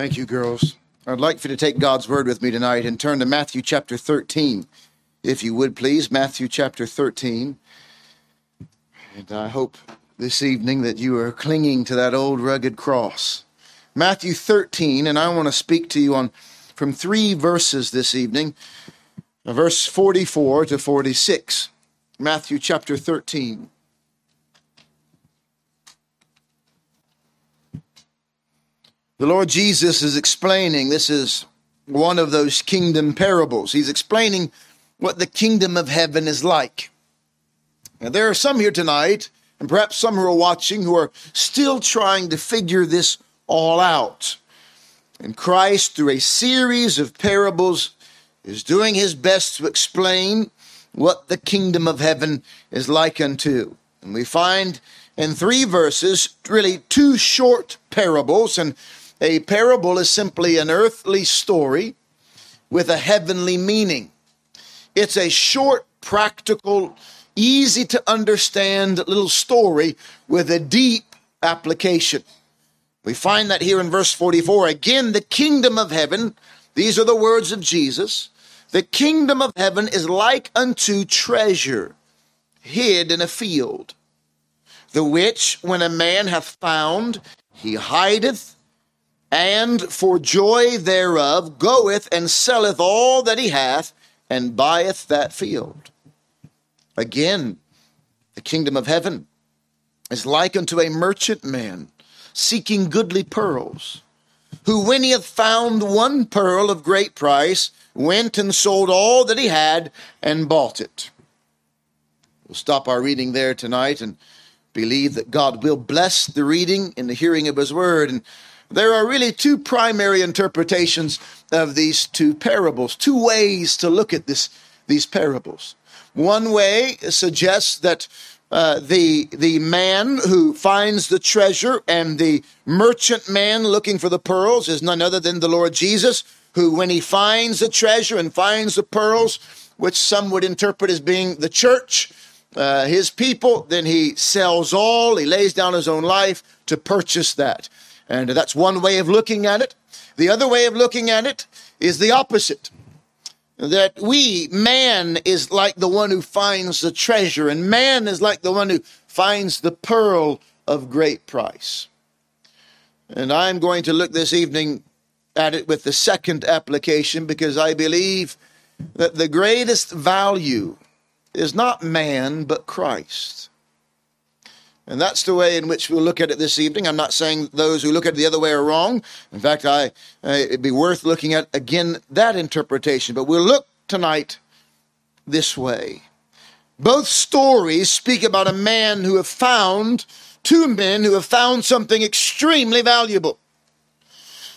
Thank you, girls. I'd like for you to take God's word with me tonight and turn to Matthew chapter 13, if you would please. Matthew chapter 13. And I hope this evening that you are clinging to that old rugged cross. Matthew 13, and I want to speak to you on from three verses this evening, verse 44 to 46. Matthew chapter 13. The Lord Jesus is explaining, this is one of those kingdom parables. He's explaining what the kingdom of heaven is like. Now, there are some here tonight, and perhaps some who are watching, who are still trying to figure this all out. And Christ, through a series of parables, is doing his best to explain what the kingdom of heaven is like unto. And we find in three verses, really two short parables, and a parable is simply an earthly story with a heavenly meaning. It's a short, practical, easy to understand little story with a deep application. We find that here in verse 44. Again, the kingdom of heaven, these are the words of Jesus. The kingdom of heaven is like unto treasure hid in a field, the which, when a man hath found, he hideth and for joy thereof goeth and selleth all that he hath and buyeth that field. Again, the kingdom of heaven is like unto a merchant man seeking goodly pearls, who when he hath found one pearl of great price, went and sold all that he had and bought it. We'll stop our reading there tonight and believe that God will bless the reading and the hearing of his word and there are really two primary interpretations of these two parables, two ways to look at this, these parables. One way suggests that uh, the the man who finds the treasure and the merchant man looking for the pearls is none other than the Lord Jesus, who, when he finds the treasure and finds the pearls, which some would interpret as being the church, uh, his people, then he sells all, he lays down his own life to purchase that. And that's one way of looking at it. The other way of looking at it is the opposite. That we, man, is like the one who finds the treasure, and man is like the one who finds the pearl of great price. And I'm going to look this evening at it with the second application because I believe that the greatest value is not man, but Christ. And that's the way in which we'll look at it this evening. I'm not saying those who look at it the other way are wrong. In fact, I, it'd be worth looking at again that interpretation. But we'll look tonight this way. Both stories speak about a man who have found, two men who have found something extremely valuable.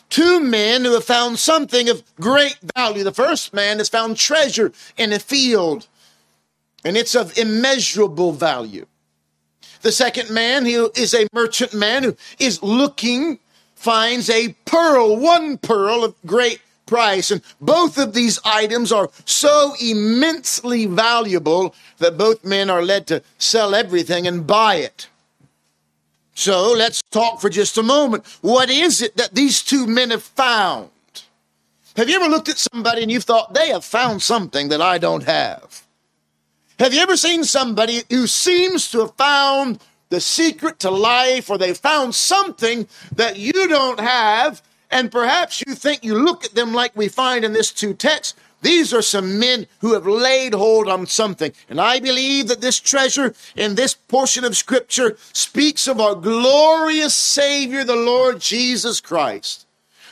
Two men who have found something of great value. The first man has found treasure in a field, and it's of immeasurable value. The second man, who is a merchant man who is looking, finds a pearl, one pearl of great price. And both of these items are so immensely valuable that both men are led to sell everything and buy it. So let's talk for just a moment. What is it that these two men have found? Have you ever looked at somebody and you thought they have found something that I don't have? Have you ever seen somebody who seems to have found the secret to life or they found something that you don't have? And perhaps you think you look at them like we find in this two texts. These are some men who have laid hold on something. And I believe that this treasure in this portion of scripture speaks of our glorious Savior, the Lord Jesus Christ.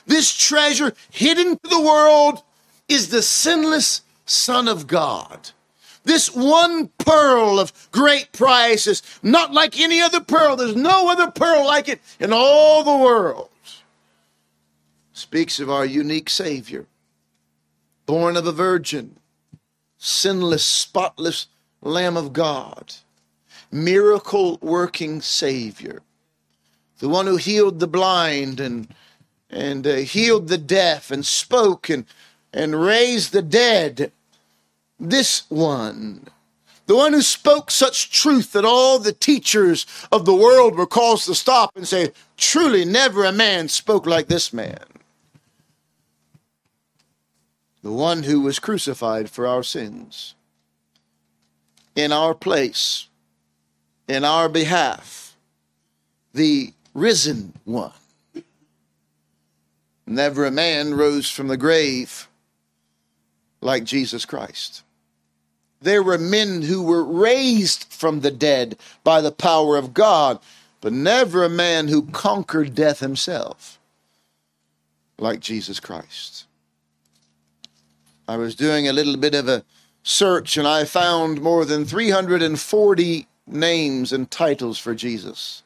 This treasure hidden to the world is the sinless Son of God. This one pearl of great price is not like any other pearl. There's no other pearl like it in all the world. Speaks of our unique Savior, born of a virgin, sinless, spotless Lamb of God, miracle working Savior, the one who healed the blind and and uh, healed the deaf and spoke and and raised the dead this one, the one who spoke such truth that all the teachers of the world were caused to stop and say, Truly, never a man spoke like this man. the one who was crucified for our sins, in our place, in our behalf, the risen one. Never a man rose from the grave like Jesus Christ. There were men who were raised from the dead by the power of God, but never a man who conquered death himself like Jesus Christ. I was doing a little bit of a search and I found more than 340 names and titles for Jesus.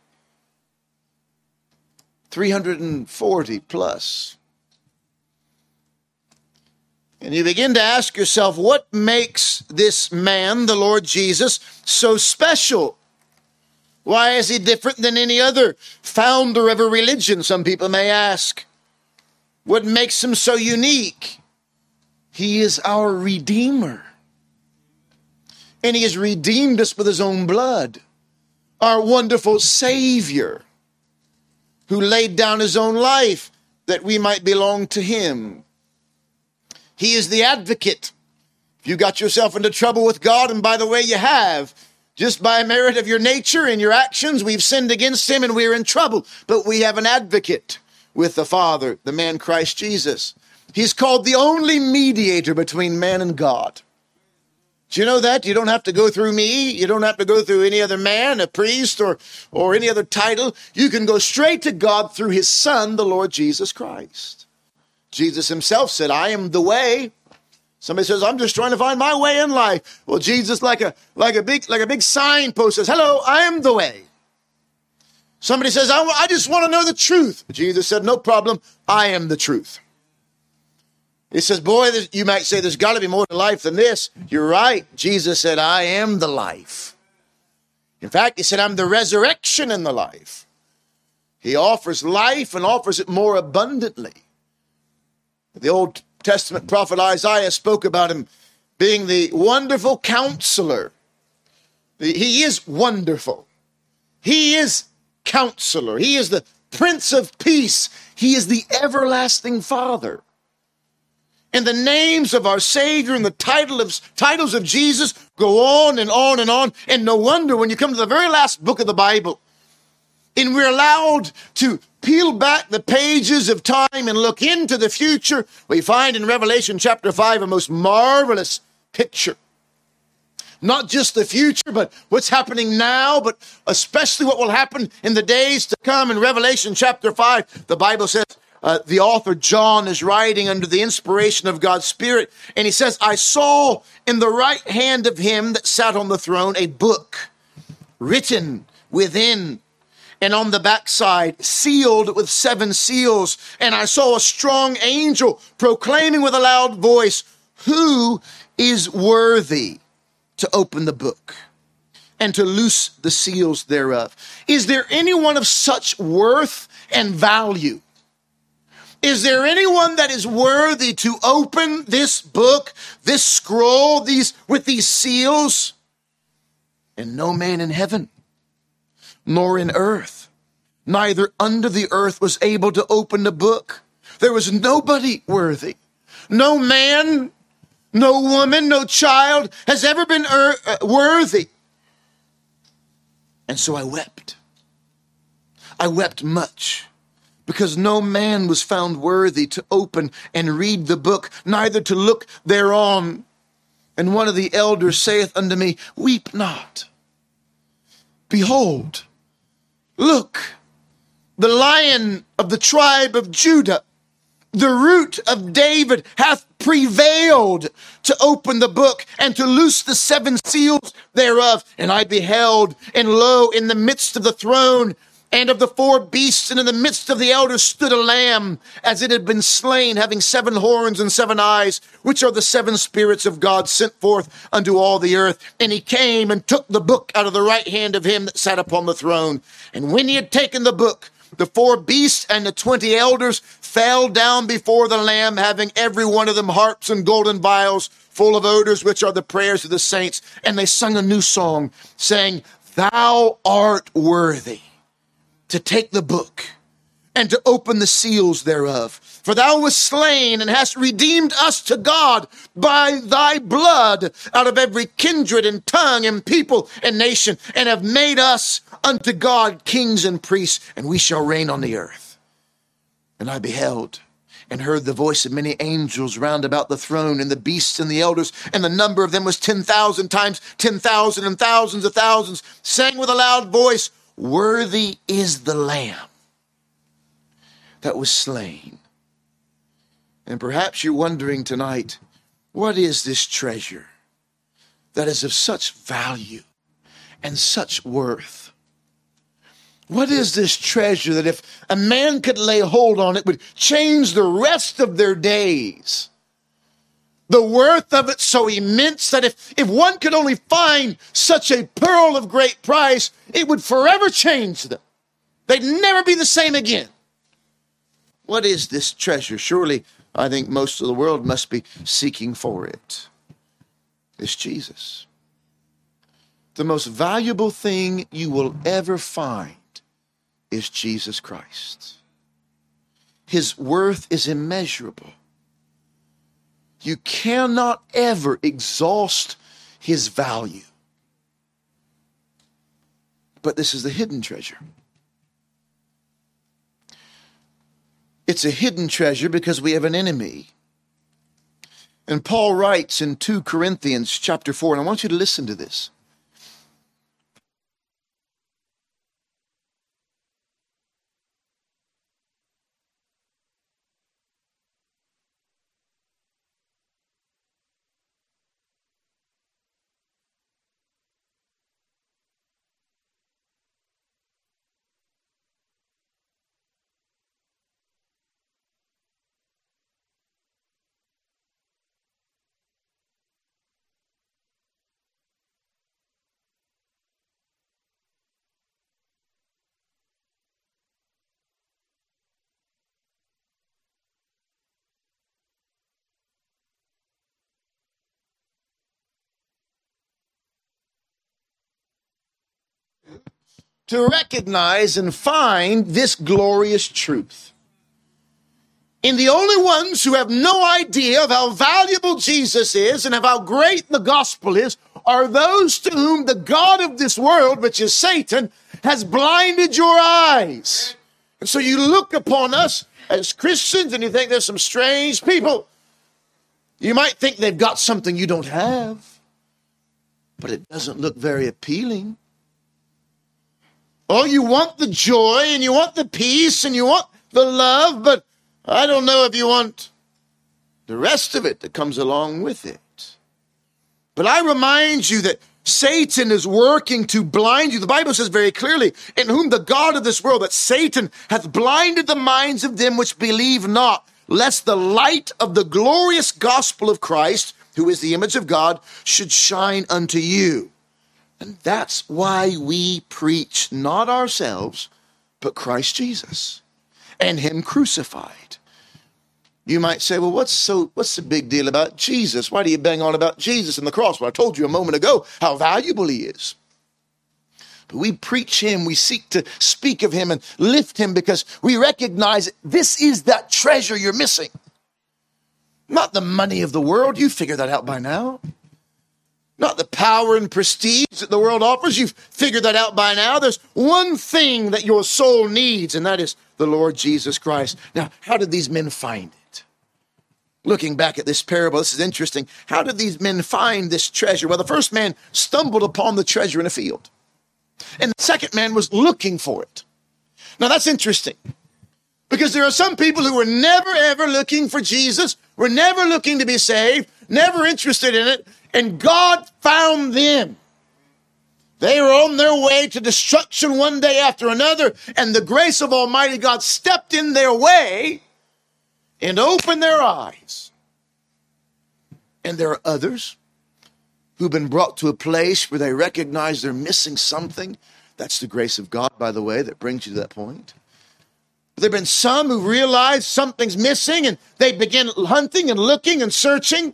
340 plus. And you begin to ask yourself, what makes this man, the Lord Jesus, so special? Why is he different than any other founder of a religion? Some people may ask. What makes him so unique? He is our Redeemer. And he has redeemed us with his own blood. Our wonderful Savior who laid down his own life that we might belong to him. He is the advocate. If you got yourself into trouble with God, and by the way, you have, just by merit of your nature and your actions, we've sinned against him and we're in trouble. But we have an advocate with the Father, the man Christ Jesus. He's called the only mediator between man and God. Do you know that? You don't have to go through me. You don't have to go through any other man, a priest, or, or any other title. You can go straight to God through his Son, the Lord Jesus Christ. Jesus himself said, I am the way. Somebody says, I'm just trying to find my way in life. Well, Jesus, like a like a big like a big signpost, says, Hello, I am the way. Somebody says, I, I just want to know the truth. Jesus said, No problem, I am the truth. He says, Boy, you might say there's got to be more to life than this. You're right. Jesus said, I am the life. In fact, he said, I'm the resurrection and the life. He offers life and offers it more abundantly. The Old Testament prophet Isaiah spoke about him being the wonderful counselor. He is wonderful. He is counselor. He is the Prince of Peace. He is the everlasting Father and the names of our Savior and the title of, titles of Jesus go on and on and on. And no wonder when you come to the very last book of the Bible, and we're allowed to peel back the pages of time and look into the future, we find in Revelation chapter 5 a most marvelous picture. Not just the future, but what's happening now, but especially what will happen in the days to come. In Revelation chapter 5, the Bible says, uh, the author John is writing under the inspiration of God's Spirit, and he says, I saw in the right hand of him that sat on the throne a book written within and on the backside, sealed with seven seals. And I saw a strong angel proclaiming with a loud voice, Who is worthy to open the book and to loose the seals thereof? Is there anyone of such worth and value is there anyone that is worthy to open this book, this scroll, these with these seals? And no man in heaven, nor in earth, neither under the earth was able to open the book. There was nobody worthy. No man, no woman, no child has ever been er- worthy. And so I wept. I wept much because no man was found worthy to open and read the book, neither to look thereon. And one of the elders saith unto me, Weep not. Behold, look, the lion of the tribe of Judah, the root of David, hath prevailed to open the book and to loose the seven seals thereof. And I beheld, and lo, in the midst of the throne, and of the four beasts, and in the midst of the elders stood a lamb, as it had been slain, having seven horns and seven eyes, which are the seven spirits of God sent forth unto all the earth. And he came and took the book out of the right hand of him that sat upon the throne. And when he had taken the book, the four beasts and the twenty elders fell down before the Lamb, having every one of them harps and golden vials full of odors, which are the prayers of the saints. And they sung a new song, saying, Thou art worthy to take the book and to open the seals thereof. For thou wast slain and hast redeemed us to God by thy blood out of every kindred and tongue and people and nation, and have made us unto God kings and priests, and we shall reign on the earth. And I beheld and heard the voice of many angels round about the throne, and the beasts and the elders, and the number of them was ten thousand times ten thousand and thousands of thousands, saying with a loud voice, Worthy is the Lamb that was slain. And perhaps you're wondering tonight, what is this treasure that is of such value and such worth? What is this treasure that if a man could lay hold on it would change the rest of their days? The worth of it so immense that if, if one could only find such a pearl of great price, it would forever change them. They'd never be the same again. What is this treasure? Surely, I think most of the world must be seeking for it. It's Jesus. The most valuable thing you will ever find is Jesus Christ. His worth is immeasurable. You cannot ever exhaust his value. But this is the hidden treasure. It's a hidden treasure because we have an enemy. And Paul writes in 2 Corinthians chapter 4, and I want you to listen to this. To recognize and find this glorious truth. In the only ones who have no idea of how valuable Jesus is and of how great the gospel is are those to whom the God of this world, which is Satan, has blinded your eyes. And so you look upon us as Christians and you think there's some strange people. You might think they've got something you don't have, but it doesn't look very appealing. Oh, you want the joy and you want the peace and you want the love, but I don't know if you want the rest of it that comes along with it. But I remind you that Satan is working to blind you. The Bible says very clearly, in whom the God of this world, that Satan hath blinded the minds of them which believe not, lest the light of the glorious gospel of Christ, who is the image of God, should shine unto you. And that's why we preach not ourselves, but Christ Jesus and Him crucified. You might say, well, what's so what's the big deal about Jesus? Why do you bang on about Jesus and the cross? Well, I told you a moment ago how valuable he is. But we preach him, we seek to speak of him and lift him because we recognize this is that treasure you're missing. Not the money of the world, you figure that out by now not the power and prestige that the world offers. You've figured that out by now. There's one thing that your soul needs, and that is the Lord Jesus Christ. Now, how did these men find it? Looking back at this parable, this is interesting. How did these men find this treasure? Well, the first man stumbled upon the treasure in a field, and the second man was looking for it. Now, that's interesting because there are some people who were never ever looking for Jesus, were never looking to be saved, never interested in it, and God found them. They were on their way to destruction one day after another, and the grace of Almighty God stepped in their way and opened their eyes. And there are others who've been brought to a place where they recognize they're missing something. That's the grace of God, by the way, that brings you to that point. There have been some who realize something's missing and they begin hunting and looking and searching.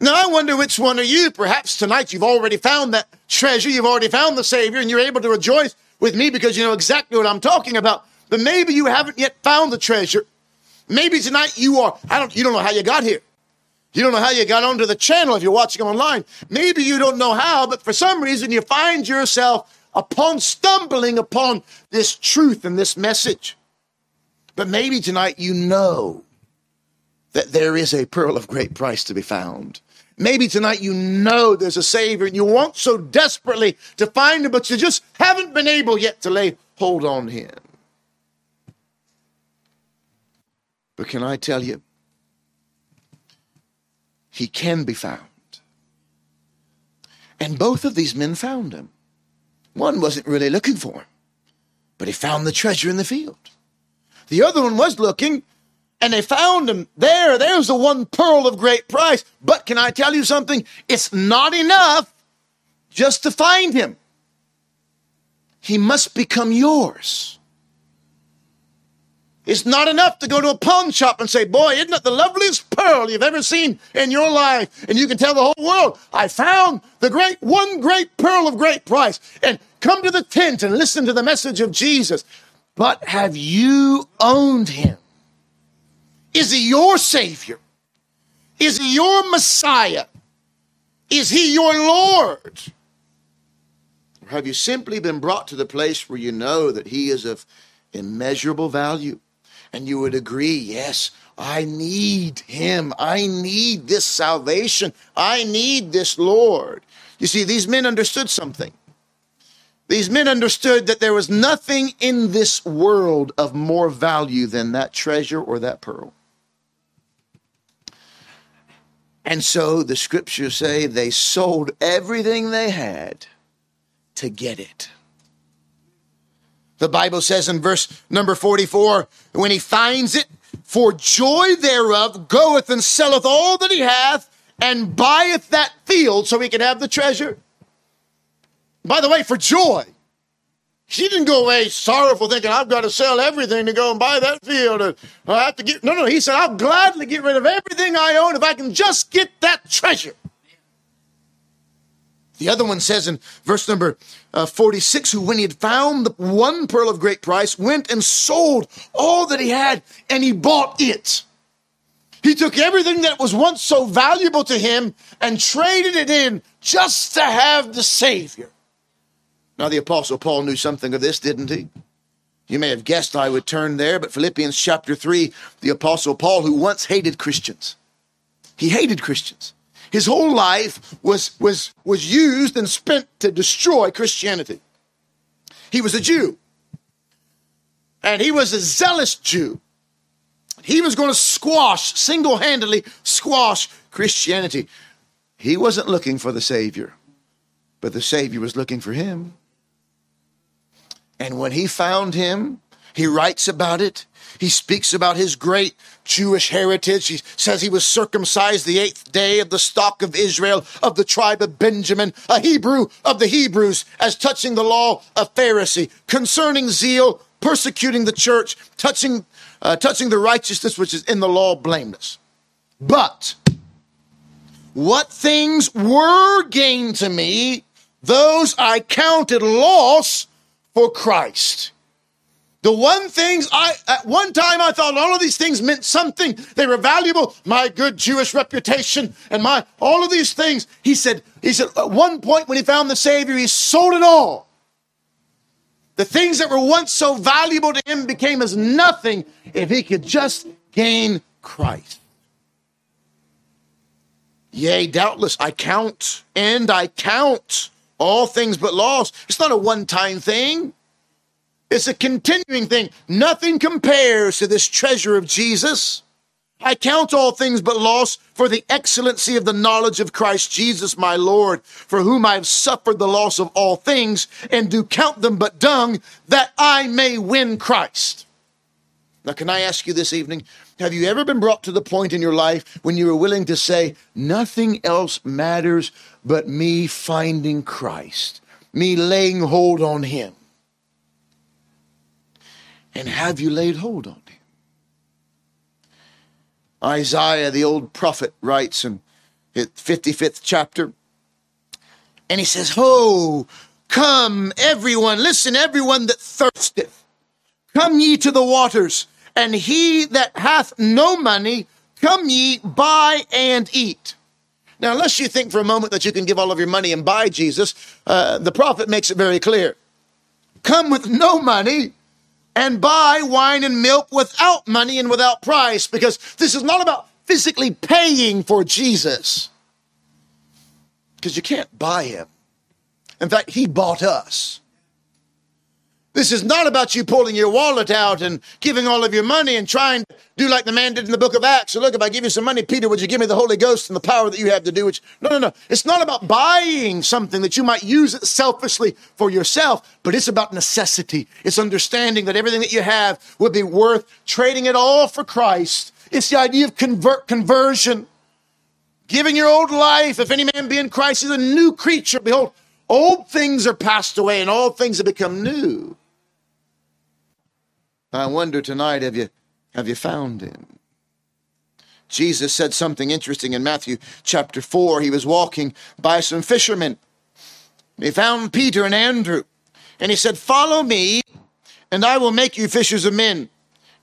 Now, I wonder which one are you? Perhaps tonight you've already found that treasure, you've already found the Savior, and you're able to rejoice with me because you know exactly what I'm talking about. but maybe you haven't yet found the treasure. Maybe tonight you are, I don't, you don't know how you got here. You don't know how you got onto the channel if you're watching online. Maybe you don't know how, but for some reason you find yourself upon stumbling upon this truth and this message. But maybe tonight you know that there is a pearl of great price to be found. Maybe tonight you know there's a Savior and you want so desperately to find him, but you just haven't been able yet to lay hold on him. But can I tell you, he can be found. And both of these men found him. One wasn't really looking for him, but he found the treasure in the field. The other one was looking, and they found him there. There's the one pearl of great price. But can I tell you something? It's not enough just to find him. He must become yours. It's not enough to go to a pawn shop and say, Boy, isn't that the loveliest pearl you've ever seen in your life? And you can tell the whole world, I found the great, one great pearl of great price. And come to the tent and listen to the message of Jesus. But have you owned him? Is he your Savior? Is he your Messiah? Is he your Lord? Or have you simply been brought to the place where you know that he is of immeasurable value? and you would agree, yes, I need him. I need this salvation. I need this Lord. You see, these men understood something. These men understood that there was nothing in this world of more value than that treasure or that pearl. And so the scriptures say they sold everything they had to get it. The Bible says in verse number 44 when he finds it, for joy thereof goeth and selleth all that he hath and buyeth that field so he can have the treasure. By the way, for joy. She didn't go away sorrowful thinking, I've got to sell everything to go and buy that field. I have to get, no, no, he said, I'll gladly get rid of everything I own if I can just get that treasure. The other one says in verse number uh, 46 who, when he had found the one pearl of great price, went and sold all that he had and he bought it. He took everything that was once so valuable to him and traded it in just to have the Savior. Now, the Apostle Paul knew something of this, didn't he? You may have guessed I would turn there, but Philippians chapter 3, the Apostle Paul, who once hated Christians, he hated Christians. His whole life was, was, was used and spent to destroy Christianity. He was a Jew. And he was a zealous Jew. He was going to squash, single handedly squash Christianity. He wasn't looking for the Savior, but the Savior was looking for him. And when he found him, he writes about it. He speaks about his great Jewish heritage. He says he was circumcised the eighth day of the stock of Israel, of the tribe of Benjamin, a Hebrew of the Hebrews, as touching the law, a Pharisee, concerning zeal, persecuting the church, touching, uh, touching the righteousness which is in the law, blameless. But what things were gained to me, those I counted loss for Christ. The one things I, at one time I thought all of these things meant something. They were valuable. My good Jewish reputation and my, all of these things. He said, he said, at one point when he found the Savior, he sold it all. The things that were once so valuable to him became as nothing if he could just gain Christ. Yea, doubtless, I count and I count all things but loss. It's not a one time thing. It's a continuing thing. Nothing compares to this treasure of Jesus. I count all things but loss for the excellency of the knowledge of Christ Jesus my Lord, for whom I have suffered the loss of all things, and do count them but dung, that I may win Christ. Now, can I ask you this evening? Have you ever been brought to the point in your life when you were willing to say, nothing else matters but me finding Christ, me laying hold on Him? And have you laid hold on him? Isaiah, the old prophet, writes in his 55th chapter, and he says, Ho, come, everyone, listen, everyone that thirsteth, Come ye to the waters, and he that hath no money, come ye, buy and eat. Now, unless you think for a moment that you can give all of your money and buy Jesus, uh, the prophet makes it very clear. Come with no money and buy wine and milk without money and without price, because this is not about physically paying for Jesus. Because you can't buy him. In fact, he bought us. This is not about you pulling your wallet out and giving all of your money and trying to do like the man did in the book of Acts. So, look, if I give you some money, Peter, would you give me the Holy Ghost and the power that you have to do it? No, no, no. It's not about buying something that you might use it selfishly for yourself, but it's about necessity. It's understanding that everything that you have would be worth trading it all for Christ. It's the idea of convert conversion. Giving your old life, if any man be in Christ, is a new creature. Behold, old things are passed away and all things have become new. I wonder tonight, have you, have you found him? Jesus said something interesting in Matthew chapter 4. He was walking by some fishermen. He found Peter and Andrew, and he said, Follow me, and I will make you fishers of men.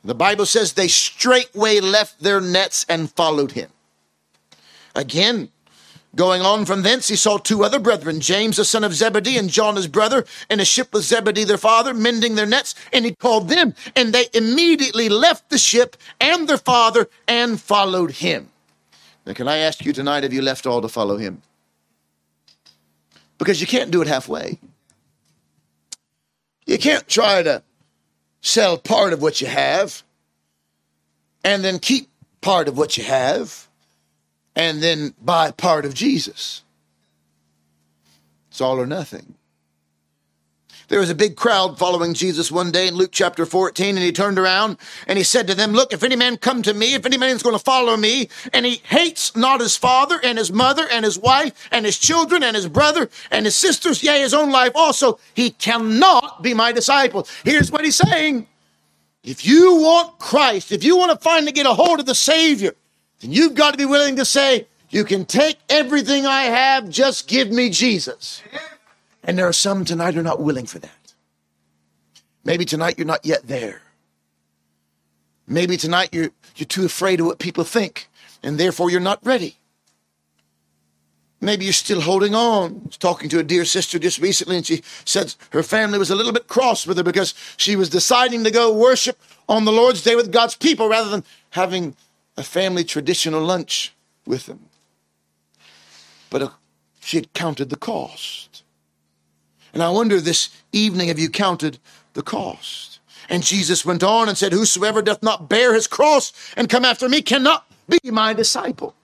The Bible says they straightway left their nets and followed him. Again, Going on from thence, he saw two other brethren, James the son of Zebedee and John his brother, in a ship with Zebedee their father, mending their nets, and he called them, and they immediately left the ship and their father and followed him. Now, can I ask you tonight, have you left all to follow him? Because you can't do it halfway. You can't try to sell part of what you have and then keep part of what you have and then buy part of Jesus. It's all or nothing. There was a big crowd following Jesus one day in Luke chapter 14, and he turned around and he said to them, Look, if any man come to me, if any man is going to follow me, and he hates not his father and his mother and his wife and his children and his brother and his sisters, yea, his own life also, he cannot be my disciple. Here's what he's saying. If you want Christ, if you want to finally get a hold of the Savior, then you've got to be willing to say, You can take everything I have, just give me Jesus. And there are some tonight who are not willing for that. Maybe tonight you're not yet there. Maybe tonight you're, you're too afraid of what people think, and therefore you're not ready. Maybe you're still holding on. I was talking to a dear sister just recently, and she said her family was a little bit cross with her because she was deciding to go worship on the Lord's Day with God's people rather than having a family traditional lunch with them. But uh, she had counted the cost. And I wonder this evening, have you counted the cost? And Jesus went on and said, Whosoever doth not bear his cross and come after me cannot be my disciple.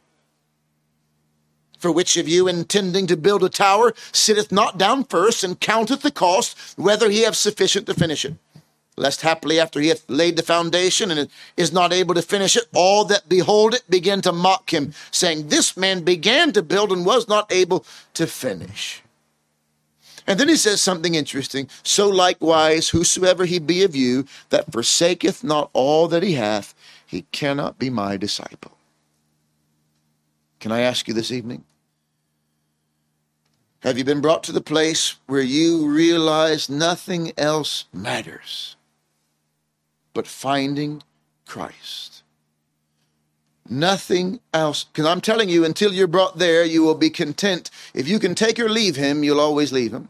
For which of you, intending to build a tower, sitteth not down first and counteth the cost, whether he have sufficient to finish it? Lest haply after he hath laid the foundation and is not able to finish it, all that behold it begin to mock him, saying, This man began to build and was not able to finish. And then he says something interesting. So likewise, whosoever he be of you that forsaketh not all that he hath, he cannot be my disciple. Can I ask you this evening? Have you been brought to the place where you realize nothing else matters? But finding Christ. Nothing else. Because I'm telling you, until you're brought there, you will be content. If you can take or leave him, you'll always leave him.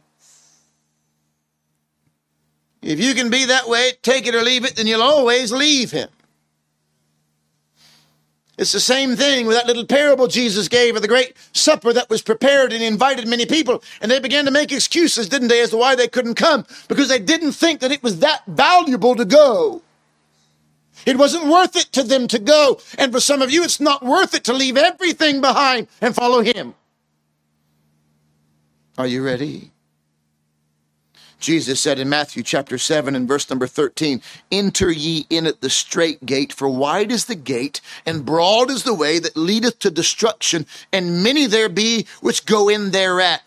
If you can be that way, take it or leave it, then you'll always leave him. It's the same thing with that little parable Jesus gave of the great supper that was prepared and invited many people. And they began to make excuses, didn't they, as to why they couldn't come? Because they didn't think that it was that valuable to go. It wasn't worth it to them to go. And for some of you, it's not worth it to leave everything behind and follow Him. Are you ready? Jesus said in Matthew chapter 7 and verse number 13, Enter ye in at the strait gate, for wide is the gate, and broad is the way that leadeth to destruction, and many there be which go in thereat.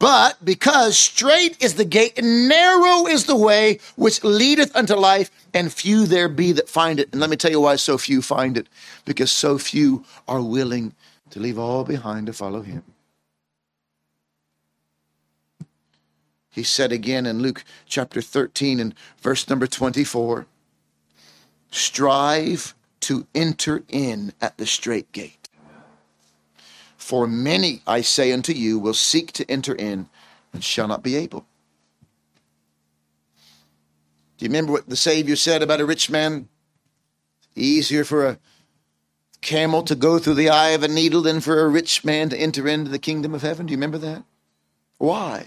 But because strait is the gate and narrow is the way which leadeth unto life, and few there be that find it. And let me tell you why so few find it. Because so few are willing to leave all behind to follow him. He said again in Luke chapter 13 and verse number 24 Strive to enter in at the strait gate. For many, I say unto you, will seek to enter in and shall not be able. Do you remember what the Savior said about a rich man? Easier for a camel to go through the eye of a needle than for a rich man to enter into the kingdom of heaven. Do you remember that? Why?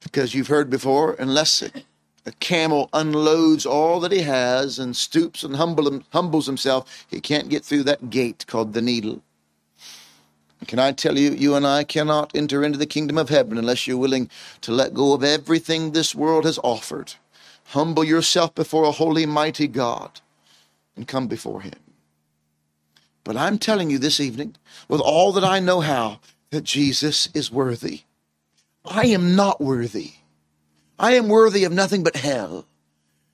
Because you've heard before, unless a camel unloads all that he has and stoops and humble, humbles himself, he can't get through that gate called the needle. Can I tell you, you and I cannot enter into the kingdom of heaven unless you're willing to let go of everything this world has offered. Humble yourself before a holy, mighty God and come before Him. But I'm telling you this evening, with all that I know how, that Jesus is worthy. I am not worthy. I am worthy of nothing but hell.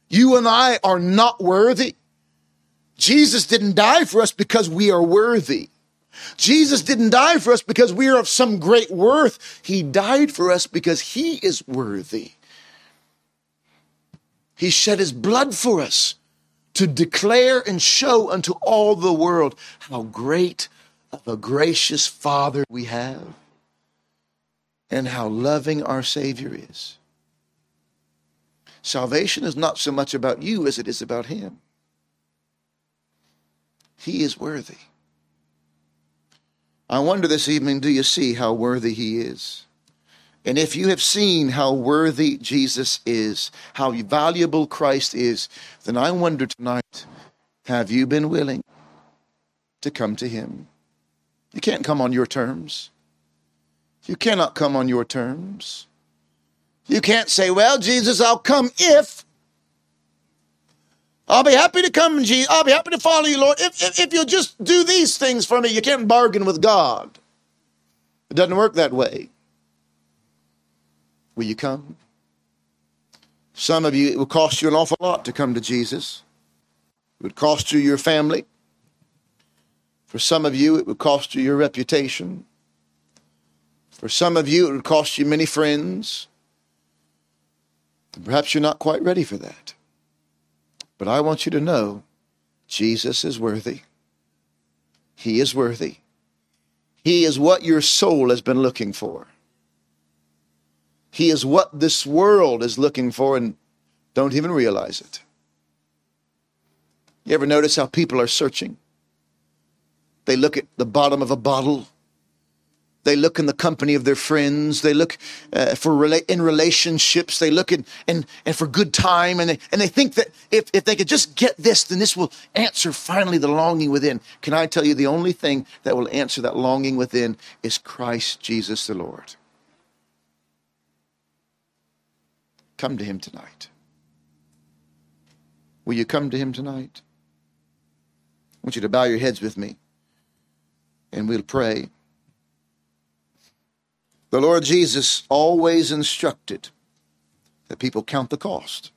You and I are not worthy. Jesus didn't die for us because we are worthy. Jesus didn't die for us because we are of some great worth. He died for us because he is worthy. He shed his blood for us to declare and show unto all the world how great of a gracious Father we have and how loving our Savior is. Salvation is not so much about you as it is about Him. He is worthy. I wonder this evening do you see how worthy He is? And if you have seen how worthy Jesus is, how valuable Christ is, then I wonder tonight have you been willing to come to Him? You can't come on your terms. You cannot come on your terms. You can't say, Well, Jesus, I'll come if. I'll be happy to come, Jesus. I'll be happy to follow you, Lord. If, if, if you'll just do these things for me, you can't bargain with God. It doesn't work that way. Will you come? Some of you, it will cost you an awful lot to come to Jesus. It would cost you your family. For some of you, it would cost you your reputation. For some of you, it would cost you many friends. And Perhaps you're not quite ready for that. But I want you to know Jesus is worthy. He is worthy. He is what your soul has been looking for. He is what this world is looking for and don't even realize it. You ever notice how people are searching? They look at the bottom of a bottle they look in the company of their friends. They look uh, for rela- in relationships. They look in, in, and for good time. And they, and they think that if, if they could just get this, then this will answer finally the longing within. Can I tell you the only thing that will answer that longing within is Christ Jesus the Lord. Come to him tonight. Will you come to him tonight? I want you to bow your heads with me and we'll pray. The Lord Jesus always instructed that people count the cost.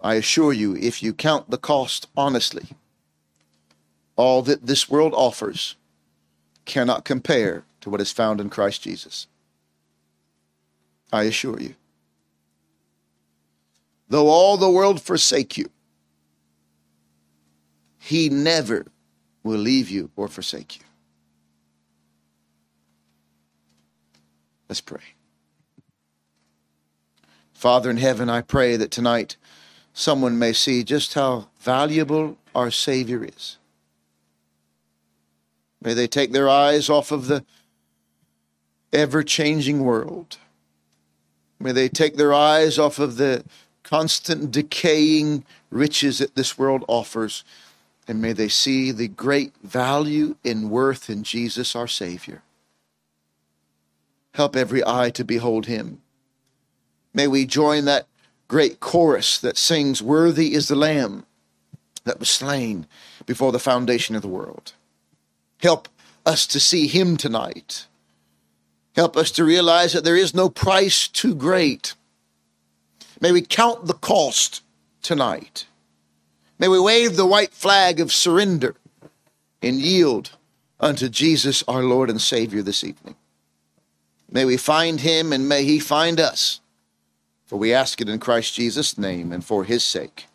I assure you, if you count the cost honestly, all that this world offers cannot compare to what is found in Christ Jesus. I assure you. Though all the world forsake you, he never will leave you or forsake you. Let's pray. Father in heaven, I pray that tonight someone may see just how valuable our Savior is. May they take their eyes off of the ever changing world. May they take their eyes off of the constant decaying riches that this world offers. And may they see the great value and worth in Jesus our Savior. Help every eye to behold him. May we join that great chorus that sings, Worthy is the Lamb that was slain before the foundation of the world. Help us to see him tonight. Help us to realize that there is no price too great. May we count the cost tonight. May we wave the white flag of surrender and yield unto Jesus our Lord and Savior this evening. May we find him and may he find us. For we ask it in Christ Jesus' name and for his sake.